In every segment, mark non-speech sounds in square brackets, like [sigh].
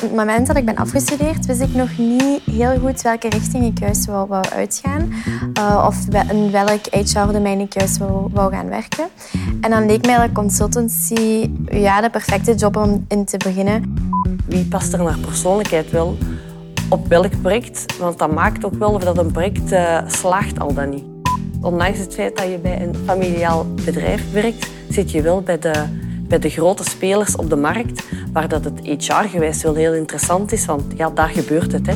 het moment dat ik ben afgestudeerd, wist ik nog niet heel goed welke richting ik juist wou, wou uitgaan. Uh, of in welk HR-domein ik juist wou, wou, gaan werken. En dan leek mij dat consultancy ja, de perfecte job om in te beginnen. Wie past er naar persoonlijkheid wel? Op welk project? Want dat maakt ook wel of dat een project uh, slaagt al dan niet. Ondanks het feit dat je bij een familiaal bedrijf werkt, zit je wel bij de bij de grote spelers op de markt, waar dat het HR-gewijs wel heel interessant is, want ja, daar gebeurt het. Hè.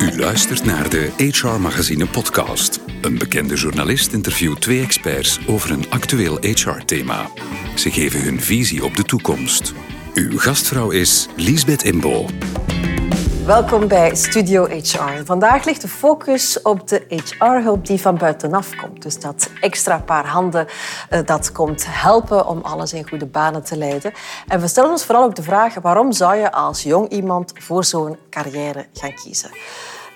U luistert naar de HR Magazine podcast. Een bekende journalist interviewt twee experts over een actueel HR-thema. Ze geven hun visie op de toekomst. Uw gastvrouw is Liesbeth Imbo. Welkom bij Studio HR. Vandaag ligt de focus op de HR-hulp die van buitenaf komt. Dus dat extra paar handen eh, dat komt helpen om alles in goede banen te leiden. En we stellen ons vooral ook de vraag waarom zou je als jong iemand voor zo'n carrière gaan kiezen?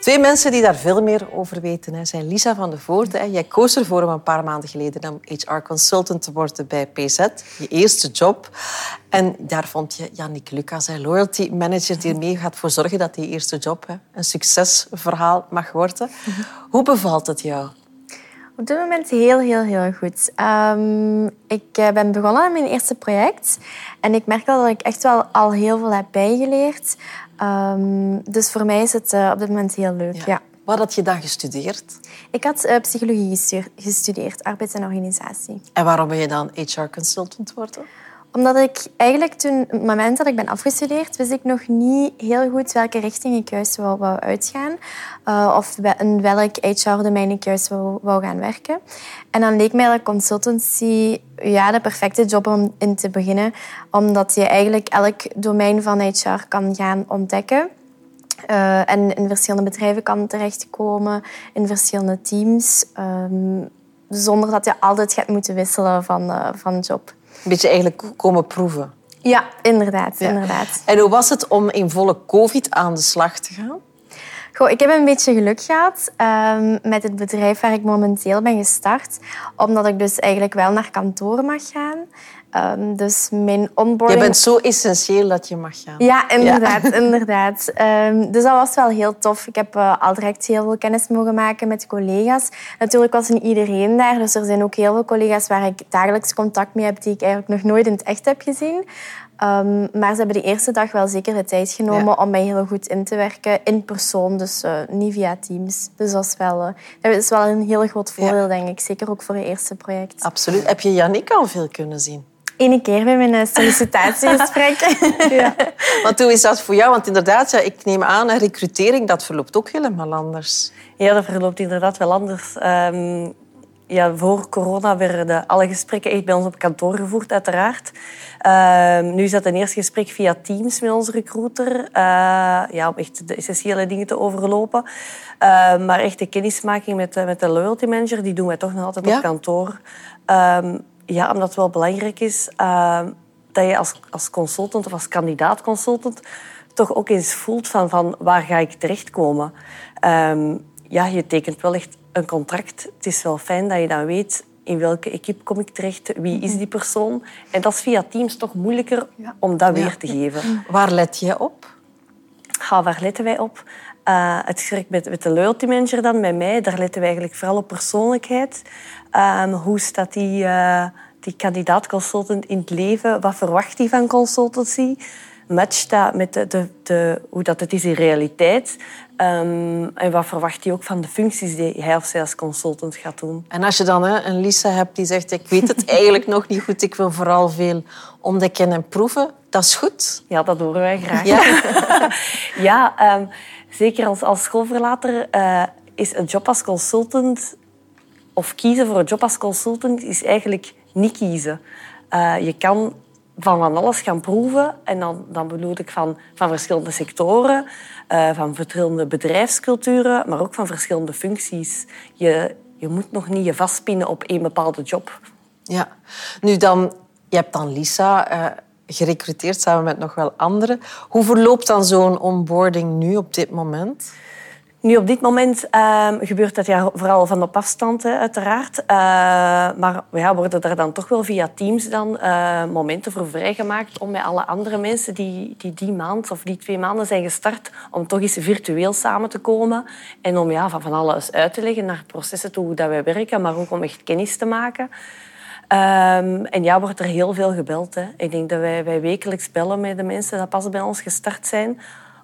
Twee mensen die daar veel meer over weten zijn Lisa van de Voorde. Jij koos ervoor om een paar maanden geleden om HR-consultant te worden bij PZ, je eerste job. En daar vond je Jannik Lucas, loyalty manager, die ermee gaat voor zorgen dat die eerste job een succesverhaal mag worden. Hoe bevalt het jou? Op dit moment heel, heel, heel goed. Um, ik eh, ben begonnen aan mijn eerste project. En ik merk al dat ik echt wel al heel veel heb bijgeleerd. Um, dus voor mij is het uh, op dit moment heel leuk. Ja. Wat had je dan gestudeerd? Ik had uh, psychologie gestudeerd, arbeids- en organisatie. En waarom ben je dan HR-consultant geworden? Omdat ik eigenlijk toen, op het moment dat ik ben afgestudeerd, wist ik nog niet heel goed welke richting ik juist wou, wou uitgaan. Uh, of in welk HR-domein ik juist wou, wou, gaan werken. En dan leek mij dat consultancy ja, de perfecte job om in te beginnen. Omdat je eigenlijk elk domein van HR kan gaan ontdekken. Uh, en in verschillende bedrijven kan terechtkomen, in verschillende teams. Um, zonder dat je altijd gaat moeten wisselen van, uh, van job. Een beetje eigenlijk komen proeven. Ja, inderdaad. inderdaad. En hoe was het om in volle covid aan de slag te gaan? Goh, ik heb een beetje geluk gehad um, met het bedrijf waar ik momenteel ben gestart. Omdat ik dus eigenlijk wel naar kantoor mag gaan. Um, dus mijn onboarding... Je bent zo essentieel dat je mag gaan. Ja, inderdaad. Ja. inderdaad. Um, dus dat was wel heel tof. Ik heb uh, al direct heel veel kennis mogen maken met collega's. Natuurlijk was niet iedereen daar. Dus er zijn ook heel veel collega's waar ik dagelijks contact mee heb die ik eigenlijk nog nooit in het echt heb gezien. Um, maar ze hebben de eerste dag wel zeker de tijd genomen ja. om mij heel goed in te werken. In persoon, dus uh, niet via Teams. Dus dat is wel, uh, dat is wel een heel groot voordeel, ja. denk ik. Zeker ook voor je eerste project. Absoluut. Heb je Jannik al veel kunnen zien? Eén keer bij mijn sollicitatiegesprek. [laughs] ja. Want hoe is dat voor jou? Want inderdaad, ja, ik neem aan, recrutering dat verloopt ook helemaal anders. Ja, dat verloopt inderdaad wel anders. Um, ja, voor corona werden alle gesprekken echt bij ons op kantoor gevoerd, uiteraard. Uh, nu is dat een eerste gesprek via Teams met onze recruiter. Uh, ja, om echt de essentiële dingen te overlopen. Uh, maar echt de kennismaking met, met de loyalty manager, die doen wij toch nog altijd ja? op kantoor. Um, ja, omdat het wel belangrijk is dat je als, als consultant of als kandidaat consultant toch ook eens voelt van, van waar ga ik terechtkomen. Um, ja, je tekent wel echt een contract. Het is wel fijn dat je dan weet in welke equipe kom ik terecht, wie is die persoon. En dat is via Teams toch moeilijker ja. om dat weer te geven. Waar let je op? Ja, waar letten wij op? Uh, het gesprek met, met de loyalty manager dan, met mij, daar letten we eigenlijk vooral op persoonlijkheid. Um, hoe staat die, uh, die kandidaat-consultant in het leven? Wat verwacht hij van consultancy? Matcht dat met de, de, de, hoe dat het is in realiteit? Um, en wat verwacht hij ook van de functies die hij of zij als consultant gaat doen? En als je dan hè, een Lisa hebt die zegt, ik weet het eigenlijk nog niet goed, ik wil vooral veel ontdekken en proeven, dat is goed. Ja, dat horen wij graag. Ja, [laughs] ja um, zeker als, als schoolverlater uh, is een job als consultant of kiezen voor een job als consultant is eigenlijk niet kiezen. Uh, je kan van van alles gaan proeven. En dan, dan bedoel ik van, van verschillende sectoren, uh, van verschillende bedrijfsculturen, maar ook van verschillende functies. Je, je moet nog niet je vastpinnen op één bepaalde job. Ja, nu dan, je hebt dan Lisa gerecruiteerd samen met nog wel anderen. Hoe verloopt dan zo'n onboarding nu op dit moment? Nu, op dit moment ehm, gebeurt dat ja, vooral van op afstand, hè, uiteraard. Uh, maar ja, worden er dan toch wel via Teams dan, uh, momenten voor vrijgemaakt om met alle andere mensen die, die die maand of die twee maanden zijn gestart, om toch eens virtueel samen te komen en om ja, van, van alles uit te leggen naar processen toe hoe dat wij werken, maar ook om echt kennis te maken. Um, en ja, wordt er heel veel gebeld. Hè. Ik denk dat wij, wij wekelijks bellen met de mensen die pas bij ons gestart zijn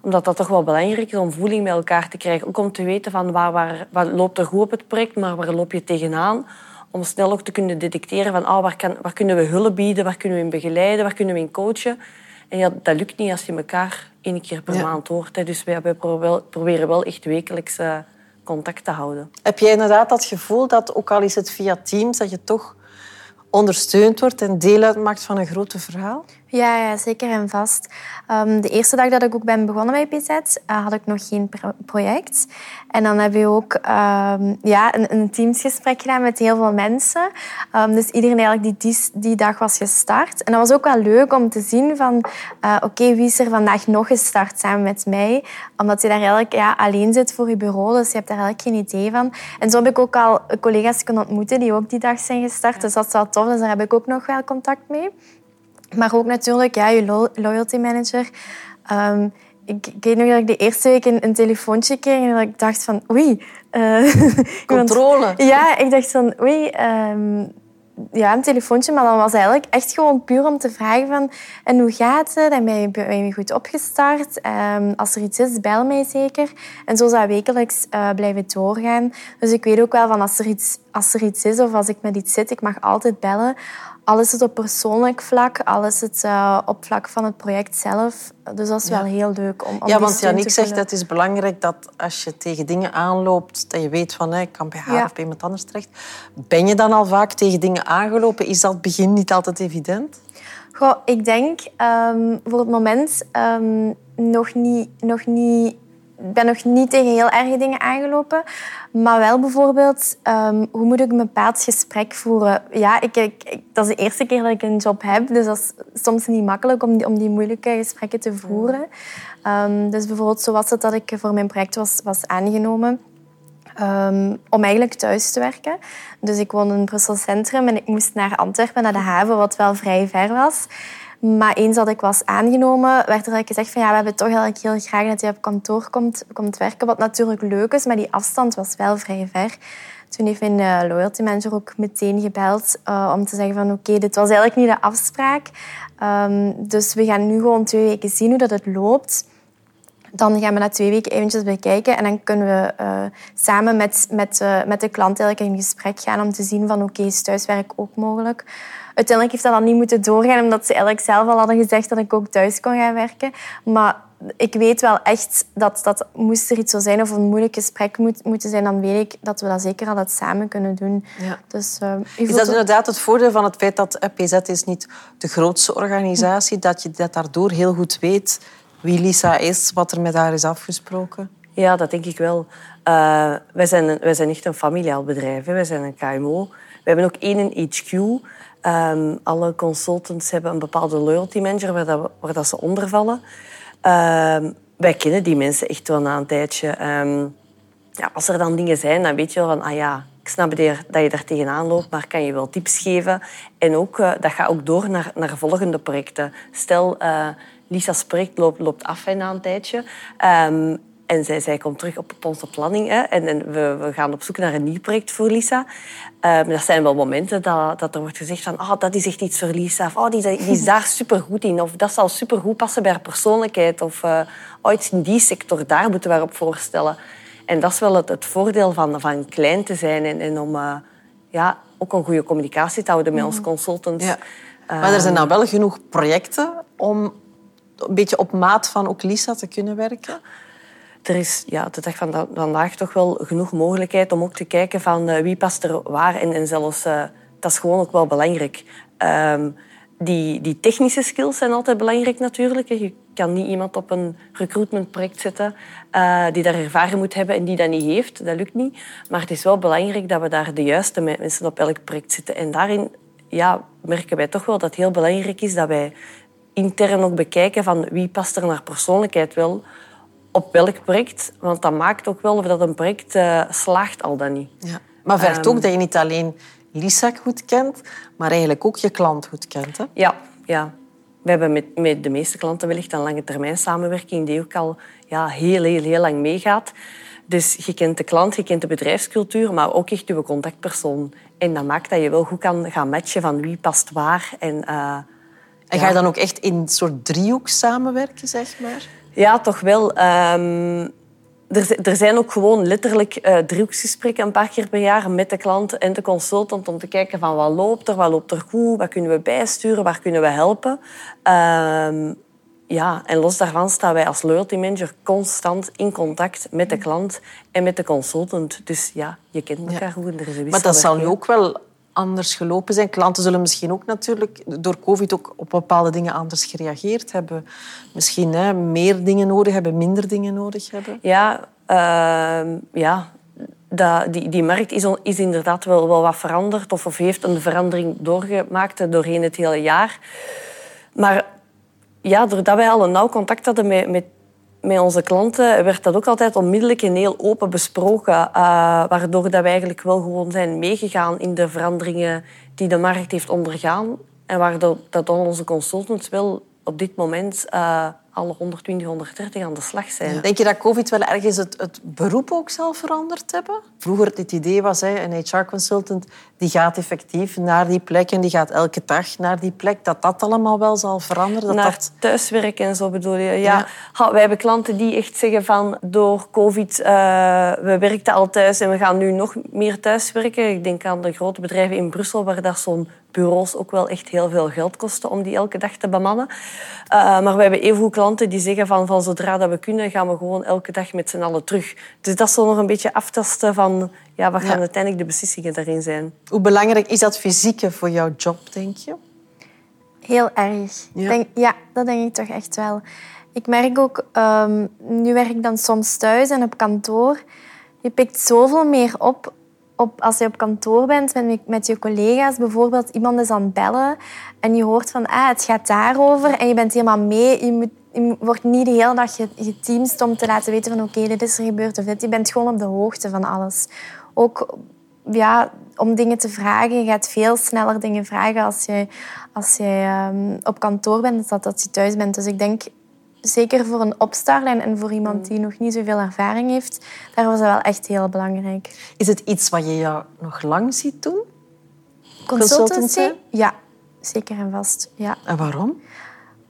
omdat dat toch wel belangrijk is om voeling met elkaar te krijgen. Ook om te weten van waar, waar, waar loopt er goed op het project, maar waar loop je tegenaan. Om snel ook te kunnen detecteren van oh, waar, kan, waar kunnen we hulp bieden, waar kunnen we in begeleiden, waar kunnen we in coachen. En ja, dat lukt niet als je elkaar één keer per maand hoort. Hè. Dus wij, wij proberen wel echt wekelijks uh, contact te houden. Heb jij inderdaad dat gevoel dat, ook al is het via Teams, dat je toch ondersteund wordt en deel uitmaakt van een grote verhaal? Ja, ja, zeker en vast. Um, de eerste dag dat ik ook ben begonnen bij PZ, uh, had ik nog geen project. En dan heb je ook um, ja, een, een, teamsgesprek gedaan met heel veel mensen. Um, dus iedereen eigenlijk die, die, die dag was gestart. En dat was ook wel leuk om te zien van... Uh, Oké, okay, wie is er vandaag nog gestart samen met mij? Omdat je daar eigenlijk ja, alleen zit voor je bureau. Dus je hebt daar eigenlijk geen idee van. En zo heb ik ook al collega's kunnen ontmoeten die ook die dag zijn gestart. Dus dat is wel tof. Dus daar heb ik ook nog wel contact mee. Maar ook natuurlijk ja, je loyalty manager. Um, ik, ik, weet nog dat ik de eerste week een, een telefoontje kreeg en dat ik dacht van oei. [laughs] Uh, Controle. ja, ik dacht van oei. Um, ja, een telefoontje, maar dan was eigenlijk echt gewoon puur om te vragen van en hoe gaat het? En ben je, ben je goed opgestart? Um, als er iets is, bel mij zeker. En zo zou wekelijks uh, blijven doorgaan. Dus ik weet ook wel van als er, iets, als er iets is of als ik met iets zit, ik mag altijd bellen alles is op persoonlijk vlak, alles is uh, op vlak van het project zelf. Dus dat is wel heel leuk om, om Ja, want Janik zegt dat het is belangrijk dat als je tegen dingen aanloopt, dat je weet van ik kan bij haar of bij iemand anders terecht. Ben je dan al vaak tegen dingen aangelopen? Is dat begin niet altijd evident? Goh, ik denk um, voor het moment um, nog niet, nog niet ben nog niet tegen heel erge dingen aangelopen. Maar wel bijvoorbeeld, um, hoe moet ik een bepaald gesprek voeren? Ja, ik, ik, dat is de eerste keer dat ik een job heb. Dus dat is soms niet makkelijk om die, om die moeilijke gesprekken te voeren. Um, dus bijvoorbeeld, zo was het dat ik voor mijn project was, was aangenomen. Um, om eigenlijk thuis te werken. Dus ik woon in Brussel Centrum en ik moest naar Antwerpen, naar de haven, wat wel vrij ver was. Maar eens dat ik was aangenomen, werd er gezegd van ja, we hebben toch eigenlijk heel graag dat je op kantoor komt, komt werken. Wat natuurlijk leuk is, maar die afstand was wel vrij ver. Toen heeft mijn uh, loyalty manager ook meteen gebeld uh, om te zeggen van oké, dit was eigenlijk niet de afspraak. Um, dus we gaan nu gewoon twee weken zien hoe dat het loopt. Dan gaan we na twee weken eventjes bekijken en dan kunnen we uh, samen met, met, met de klant eigenlijk in gesprek gaan om te zien van oké, is thuiswerk ook mogelijk? Uiteindelijk heeft dat dan niet moeten doorgaan, omdat ze eigenlijk zelf al hadden gezegd dat ik ook thuis kon gaan werken. Maar ik weet wel echt dat, dat moest er iets zo zijn of een moeilijk gesprek moet, moeten zijn, dan weet ik dat we dat zeker altijd samen kunnen doen. Ja. Dus, uh, is dat inderdaad het voordeel van het feit dat PZ is niet de grootste organisatie, dat je dat daardoor heel goed weet wie Lisa is, wat er met haar is afgesproken? Ja, dat denk ik wel. Uh, wij, zijn wij zijn echt een familiaal bedrijf. Hè. Wij zijn een KMO. We hebben ook één HQ. Um, alle consultants hebben een bepaalde loyalty manager waar, dat, waar dat ze onder vallen. Um, wij kennen die mensen echt wel na een tijdje. Um, ja, als er dan dingen zijn, dan weet je wel van... Ah ja, ik snap dat je daar tegenaan loopt, maar kan je wel tips geven. En ook, uh, dat gaat ook door naar, naar volgende projecten. Stel, uh, Lisa's project loopt af na een tijdje. En zij, zij komt terug op, onze planning. Hè, en, en we, we, gaan op zoek naar een nieuw project voor Lisa. Um, er zijn wel momenten dat, dat er wordt gezegd van... Oh, dat is echt iets voor Lisa. Of oh, die, die is daar [laughs] supergoed in. Of dat zal supergoed passen bij haar persoonlijkheid. Of uh, oh, iets in die sector, daar moeten we haar op voorstellen. En dat is wel het, het voordeel van, van klein te zijn. En, en om uh, ja, ook een goede communicatie te houden met onze consultants. Ja. Maar er zijn dan wel genoeg projecten om een beetje op maat van ook Lisa te kunnen werken? Er is ja, de dag van vandaag toch wel genoeg mogelijkheid om ook te kijken van uh, wie past er waar. En, en zelfs, uh, dat is gewoon ook wel belangrijk. Um, die, die technische skills zijn altijd belangrijk natuurlijk. Je kan niet iemand op een recruitmentproject zetten uh, die daar ervaring moet hebben en die dat niet heeft. Dat lukt niet. Maar het is wel belangrijk dat we daar de juiste mensen op elk project zetten. En daarin ja, merken wij toch wel dat het heel belangrijk is dat wij intern ook bekijken van wie past er naar persoonlijkheid wel op welk project. Want dat maakt ook wel of dat een project uh, slaagt al dan niet. Ja. Maar vergt ook dat je niet alleen Lisa goed kent, maar eigenlijk ook je klant goed kent. Hè? Ja, ja. We hebben met, met de meeste klanten wellicht een lange termijn samenwerking die ook al ja, heel, heel, heel lang meegaat. Dus je kent de klant, je kent de bedrijfscultuur, maar ook echt je contactpersoon. En dat maakt dat je wel goed kan gaan matchen van wie past waar. En, uh, en ga je dan ook echt in een soort driehoek samenwerken, zeg maar? Ja, toch wel. Um, er, er, zijn ook gewoon letterlijk uh, driehoeksgesprekken een paar keer per jaar met de klant en de consultant om te kijken van wat loopt er, wat loopt er goed, wat kunnen we bijsturen, waar kunnen we helpen. Um, ja, en los daarvan staan wij als loyalty manager constant in contact met de klant en met de consultant. Dus ja, je kent elkaar goed en er is een Maar dat zal nu ook wel anders gelopen zijn. Klanten zullen misschien ook natuurlijk door COVID ook op bepaalde dingen anders gereageerd hebben. Misschien hè, meer dingen nodig hebben, minder dingen nodig hebben. Ja, uh, ja. Die, die markt is, is inderdaad wel, wel wat veranderd of, of heeft een verandering doorgemaakt doorheen het hele jaar. Maar ja, doordat wij al een nauw contact hadden met, met, met onze klanten, werd dat ook altijd onmiddellijk en heel open besproken. Uh, waardoor dat wij eigenlijk wel gewoon zijn meegegaan in de veranderingen die de markt heeft ondergaan. En waardoor dat onze consultants wel op dit moment uh, alle 120, 130 aan de slag zijn. Denk je dat COVID wel ergens het, het, beroep ook zal veranderd hebben? Vroeger het idee was, hè, een HR-consultant die gaat effectief naar die plek en die gaat elke dag naar die plek. Dat dat allemaal wel zal veranderen? Dat naar dat... thuiswerken en zo bedoel je? Ja. ja. wij hebben klanten die echt zeggen van door COVID, uh, we werkten al thuis en we gaan nu nog meer thuiswerken. Ik denk aan de grote bedrijven in Brussel waar dat zo'n bureaus ook wel echt heel veel geld kosten om die elke dag te bemannen. Uh, maar we hebben evengoed klanten die zeggen van, van zodra dat we kunnen, gaan we gewoon elke dag met z'n allen terug. Dus dat zal nog een beetje aftasten van ja, wat gaan uiteindelijk de beslissingen daarin zijn. Hoe belangrijk is dat fysieke voor jouw job, denk je? Heel erg. Ja, denk, ja dat denk ik toch echt wel. Ik merk ook, um, nu werk ik dan soms thuis en op kantoor. Je pikt zoveel meer op op, als je op kantoor bent met, met je collega's, bijvoorbeeld iemand is aan het bellen en je hoort van ah, het gaat daarover en je bent helemaal mee. Je, moet, je wordt niet de hele dag je, je om te laten weten van oké, dit is er gebeurd of dit. Je bent gewoon op de hoogte van alles. Ook ja, om dingen te vragen. Je gaat veel sneller dingen vragen als je, als je um, op kantoor bent dan dat je thuis bent. Dus ik denk zeker voor een opstartlijn en voor iemand die nog niet zoveel ervaring heeft, daar was dat wel echt heel belangrijk. Is het iets wat je jou nog lang ziet doen? Consultancy? Ja, zeker en vast. Ja. En waarom?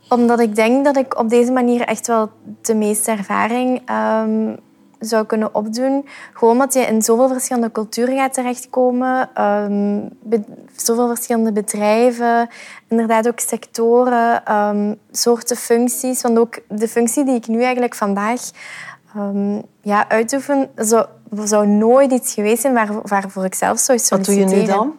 Omdat ik denk dat ik op deze manier echt wel de meeste ervaring um, zou kunnen opdoen. Gewoon omdat je in zoveel verschillende culturen gaat terechtkomen. Um, zoveel verschillende bedrijven. Inderdaad ook sectoren, um, soorten functies. Want ook de functie die ik nu eigenlijk vandaag um, ja, uitoefen... Zou, zou nooit iets geweest zijn waar, waarvoor ik zelf zou solliciteren. Wat doe je nu dan?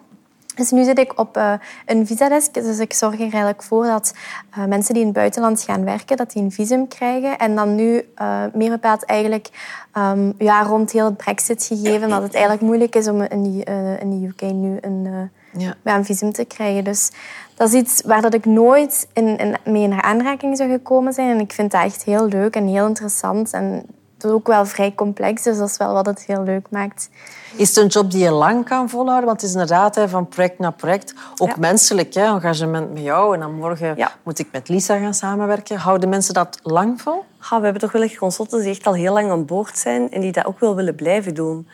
Dus nu zit ik op uh, een visadesk. Dus ik zorg er eigenlijk voor dat uh, mensen die in het buitenland gaan werken, dat die een visum krijgen. En dan nu, uh, meer bepaald eigenlijk um, ja, rond heel het brexit gegeven, dat het eigenlijk moeilijk is om in, die, in de UK nu een, ja. een visum te krijgen. Dus dat is iets waar dat ik nooit in, in, mee in aanraking zou gekomen zijn. En ik vind dat echt heel leuk en heel interessant. En is ook wel vrij complex, dus dat is wel wat het heel leuk maakt. Is het een job die je lang kan volhouden? Want het is inderdaad van project naar project. Ook menselijk, hè? engagement met jou. En dan morgen moet ik met Lisa gaan samenwerken. Houden mensen dat lang vol? Ja, we hebben toch wel echt consultants die echt al heel lang aan boord zijn en die dat ook wel willen blijven doen.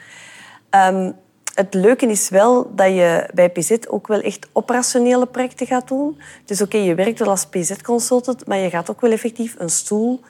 Um, het leuke is wel dat je bij PZ ook wel echt operationele projecten gaat doen. Dus oké, je werkt wel als PZ-consultant, maar je gaat ook wel effectief een stoel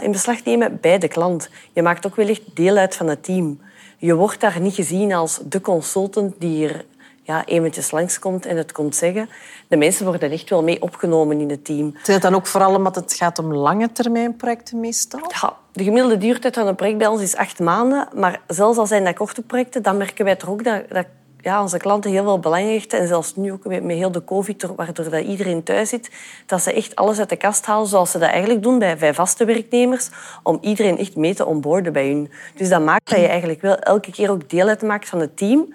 in beslag nemen bij de klant. Je maakt ook wel echt deel uit van het team. Je wordt daar niet gezien als de consultant die hier ja, eventjes langskomt en het komt zeggen. De mensen worden echt wel mee opgenomen in het team. Is het dan ook vooral omdat het gaat om lange termijn projecten meestal? Ja, de gemiddelde duurtijd van een project bij ons is acht maanden. Maar zelfs al zijn dat korte projecten, dan merken wij toch ook dat, dat ja, onze klanten heel veel belang hechten. En zelfs nu ook met, heel de covid, waardoor dat iedereen thuis zit, dat ze echt alles uit de kast halen zoals ze dat eigenlijk doen bij, bij vaste werknemers, om iedereen echt mee te onboorden bij hun. Dus dat maakt dat je eigenlijk wel elke keer ook deel uitmaakt van het team,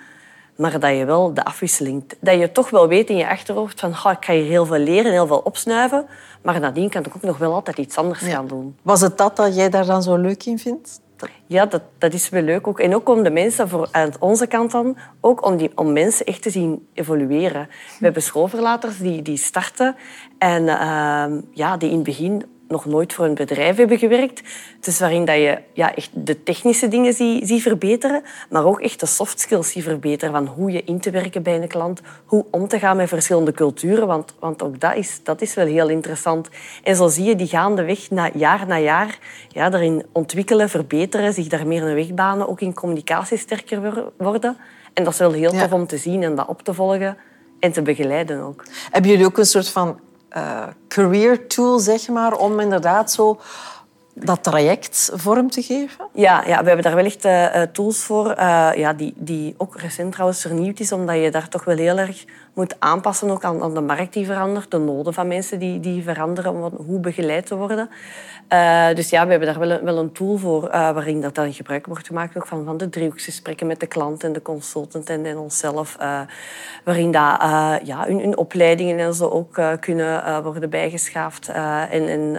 maar dat je wel de afwisseling... Dat je toch wel weet in je achterhoofd van ik ga hier heel veel leren, heel veel opsnuiven, maar nadien kan ik ook nog wel altijd iets anders gaan doen. Was het dat dat jij daar dan zo leuk in vindt? Ja, dat, dat is wel leuk ook. En ook om de mensen voor, aan onze kant dan, ook om, die, om mensen echt te zien evolueren. We hebben schoolverlaters die, die starten en uh, ja, die in het begin nog nooit voor een bedrijf hebben gewerkt. Dus waarin dat je ja, echt de technische dingen ziet zie verbeteren, maar ook echt de soft skills ziet verbeteren. Van hoe je in te werken bij een klant, hoe om te gaan met verschillende culturen. Want, want ook dat is, dat is wel heel interessant. En zo zie je die gaandeweg, na, jaar na jaar, ja, daarin ontwikkelen, verbeteren, zich daar meer een weg banen, ook in communicatie sterker worden. En dat is wel heel tof om te zien en dat op te volgen en te begeleiden ook. Hebben jullie ook een soort van uh, career tool, zeg maar, om inderdaad zo dat traject vorm te geven? Ja, ja we hebben daar wel echt uh, tools voor, uh, ja, die, die ook recent trouwens vernieuwd is, omdat je daar toch wel heel erg moet aanpassen ook aan, aan de markt die verandert, de noden van mensen die, die veranderen, om hoe begeleid te worden. Uh, dus ja, we hebben daar wel een, wel een tool voor waarin dat dan gebruik wordt gemaakt ook van, van de driehoeksgesprekken met de klant en de consultant en, en onszelf, waarin dat, ja, hun, hun, opleidingen en zo ook kunnen worden bijgeschaafd en, en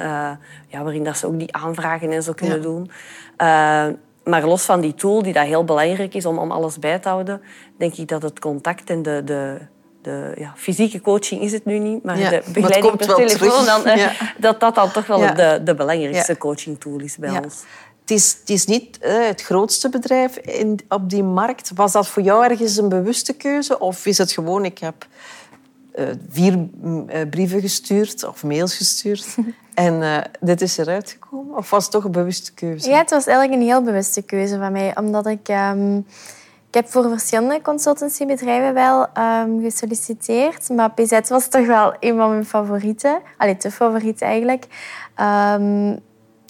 ja, waarin dat ze ook die aanvragen en zo kunnen doen. Uh, maar los van die tool, die dat heel belangrijk is om, om alles bij te houden, denk ik dat het contact en de, de, de ja, fysieke coaching is het nu niet, maar de begeleiding per telefoon, dan, uh, dat dat dan toch wel de, de belangrijkste coaching tool is bij ons. Het is, het is niet uh, het grootste bedrijf in, op die markt. Was dat voor jou ergens een bewuste keuze? Of is het gewoon, ik heb vier brieven gestuurd of mails gestuurd [laughs] En uh, dit is eruit gekomen? Of was het toch een bewuste keuze? Ja, het was eigenlijk een heel bewuste keuze van mij. Omdat ik... Um, ik heb voor verschillende consultancybedrijven wel um, gesolliciteerd. Maar PZ was toch wel een van mijn favorieten. Allee, te favoriet eigenlijk. Um,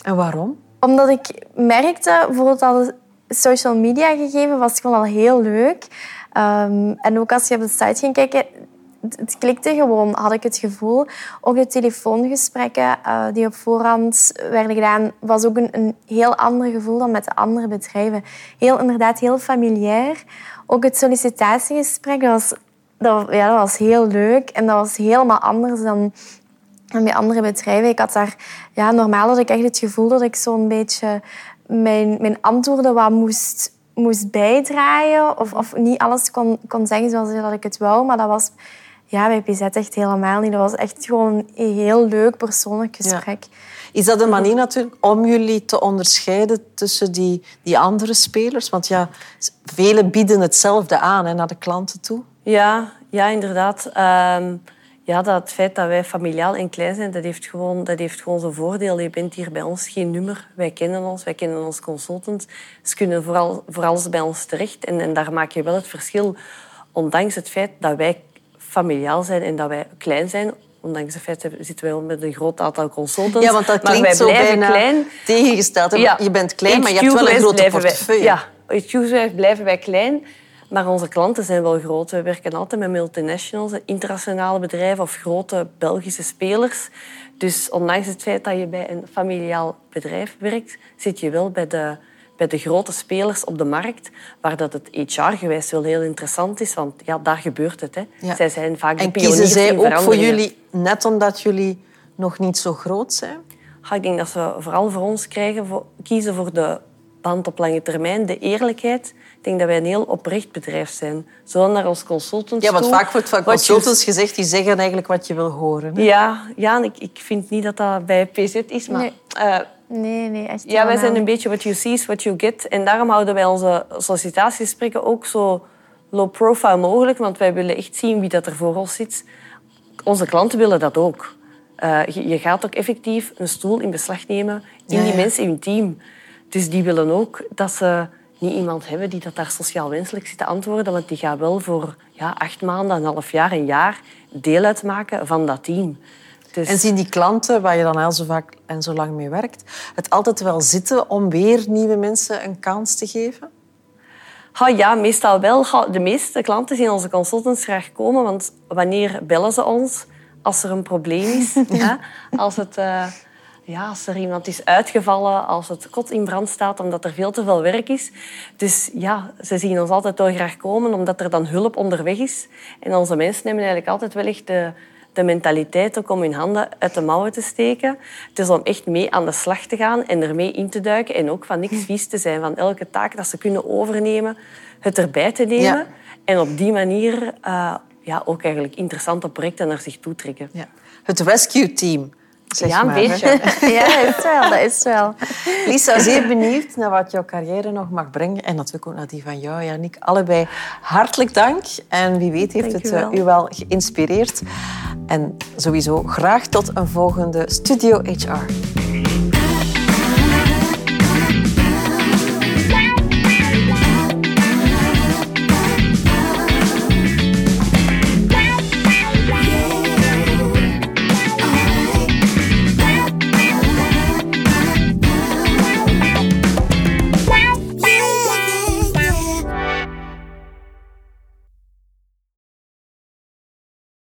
en waarom? Omdat ik merkte, bijvoorbeeld al social media gegeven was gewoon al heel leuk. Um, en ook als je op de site ging kijken, het klikte gewoon, had ik het gevoel. Ook de telefoongesprekken uh, die op voorhand werden gedaan, was ook een, een, heel ander gevoel dan met de andere bedrijven. Heel, inderdaad, heel familiair. Ook het sollicitatiegesprek, was, ja, dat was heel leuk. En dat was helemaal anders dan, dan bij andere bedrijven. Ik had daar, ja, normaal had ik echt het gevoel dat ik zo'n beetje mijn, mijn antwoorden wat moest moest bijdraaien of, of niet alles kon, kon zeggen zoals dat ik het wou. Maar dat was ja, bij PZ echt helemaal niet. Dat was echt gewoon een heel leuk persoonlijk gesprek. Is dat een manier natuurlijk om jullie te onderscheiden tussen die, die andere spelers? Want ja, velen bieden hetzelfde aan hè, naar de klanten toe. Ja, ja inderdaad. Um, ja, dat het feit dat wij familiaal en klein zijn, dat heeft gewoon, dat heeft gewoon zijn voordeel. Je bent hier bij ons geen nummer. Wij kennen ons, wij kennen ons consultant. Ze kunnen vooral, voor alles bij ons terecht. En, en daar maak je wel het verschil. Ondanks het feit dat wij familiaal zijn en dat wij klein zijn. Ondanks het feit dat zitten wij met een groot aantal consultants. Ja, want dat klinkt maar wij zo bijna klein. tegengesteld. Ja. Je bent klein, maar je hebt wel een grote portefeuille. Wij, ja, HQ blijven wij klein. Maar onze klanten zijn wel groot. We werken altijd met multinationals, internationale bedrijven of grote Belgische spelers. Dus ondanks het feit dat je bij een familiaal bedrijf werkt, zit je wel bij de bij de grote spelers op de markt, waar dat het HR-gewijs wel heel interessant is, want ja, daar gebeurt het. Hè. Zij zijn vaak de pioniers En kiezen zij ook voor jullie, net omdat jullie nog niet zo groot zijn? ik denk dat ze vooral voor ons krijgen, voor, kiezen voor de band op lange termijn, de eerlijkheid. Ik denk dat wij een heel oprecht bedrijf zijn. Zowel naar ons consultants Ja, want vaak wordt van consultants gezegd, die zeggen eigenlijk wat je wil horen. Hè? Ja, ja en ik, ik vind niet dat dat bij PZ is, maar... Nee. Uh, Nee, nee, echt Ja, wij zijn een beetje what you see is what you get. En daarom houden wij onze sollicitatiegesprekken ook zo low profile mogelijk, want wij willen echt zien wie dat er voor ons zit. Onze klanten willen dat ook. Uh, je, gaat ook effectief een stoel in beslag nemen in die mensen in hun team. Dus die willen ook dat ze niet iemand hebben die dat daar sociaal wenselijk zit te antwoorden, want die gaat wel voor ja, acht maanden, een half jaar, een jaar deel uitmaken van dat team. Dus... En zien die klanten, waar je dan heel zo vaak en zo lang mee werkt, het altijd wel zitten om weer nieuwe mensen een kans te geven? ja, meestal wel. de meeste klanten zien onze consultants graag komen, want wanneer bellen ze ons? Als er een probleem is. [laughs] ja. Als het... Uh, ja, als er iemand is uitgevallen, als het kot in brand staat, omdat er veel te veel werk is. Dus ja, ze zien ons altijd wel graag komen, omdat er dan hulp onderweg is. En onze mensen nemen eigenlijk altijd wel echt de, de mentaliteit ook om hun handen uit de mouwen te steken. Het is om echt mee aan de slag te gaan en ermee in te duiken en ook van niks vies te zijn. Van elke taak dat ze kunnen overnemen, het erbij te nemen. Ja. En op die manier uh, ja, ook eigenlijk interessante projecten naar zich toe trekken. Ja. Het rescue team. Zeg ja, een maar, hè. beetje. [laughs] Ja, dat is wel. Dat is wel. Lisa, zeer benieuwd naar wat jouw carrière nog mag brengen. En natuurlijk ook naar die van jou, Janik. Allebei hartelijk dank. En wie weet heeft Dank het u eh, wel. u wel geïnspireerd. En sowieso graag tot een volgende Studio HR.